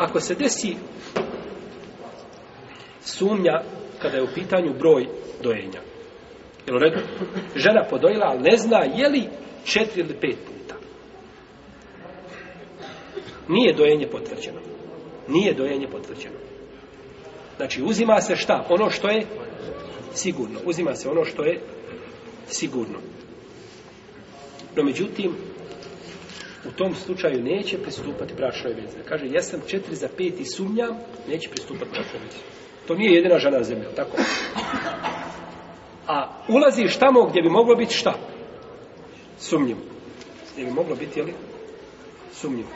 ako se desi sumnja kada je u pitanju broj dojenja. Jel redu? Žena podojila, ali ne zna je li četiri ili pet puta. Nije dojenje potvrđeno. Nije dojenje potvrđeno. Znači, uzima se šta? Ono što je sigurno. Uzima se ono što je sigurno. No, međutim, u tom slučaju neće pristupati bračnoj vezi. Kaže, jesam četiri za pet i sumnjam, neće pristupati bračnoj vezi. To nije jedina žena na zemlji, tako? A ulaziš tamo gdje bi moglo biti šta? Sumnjiv. Gdje bi moglo biti, jeli? Sumnjiv.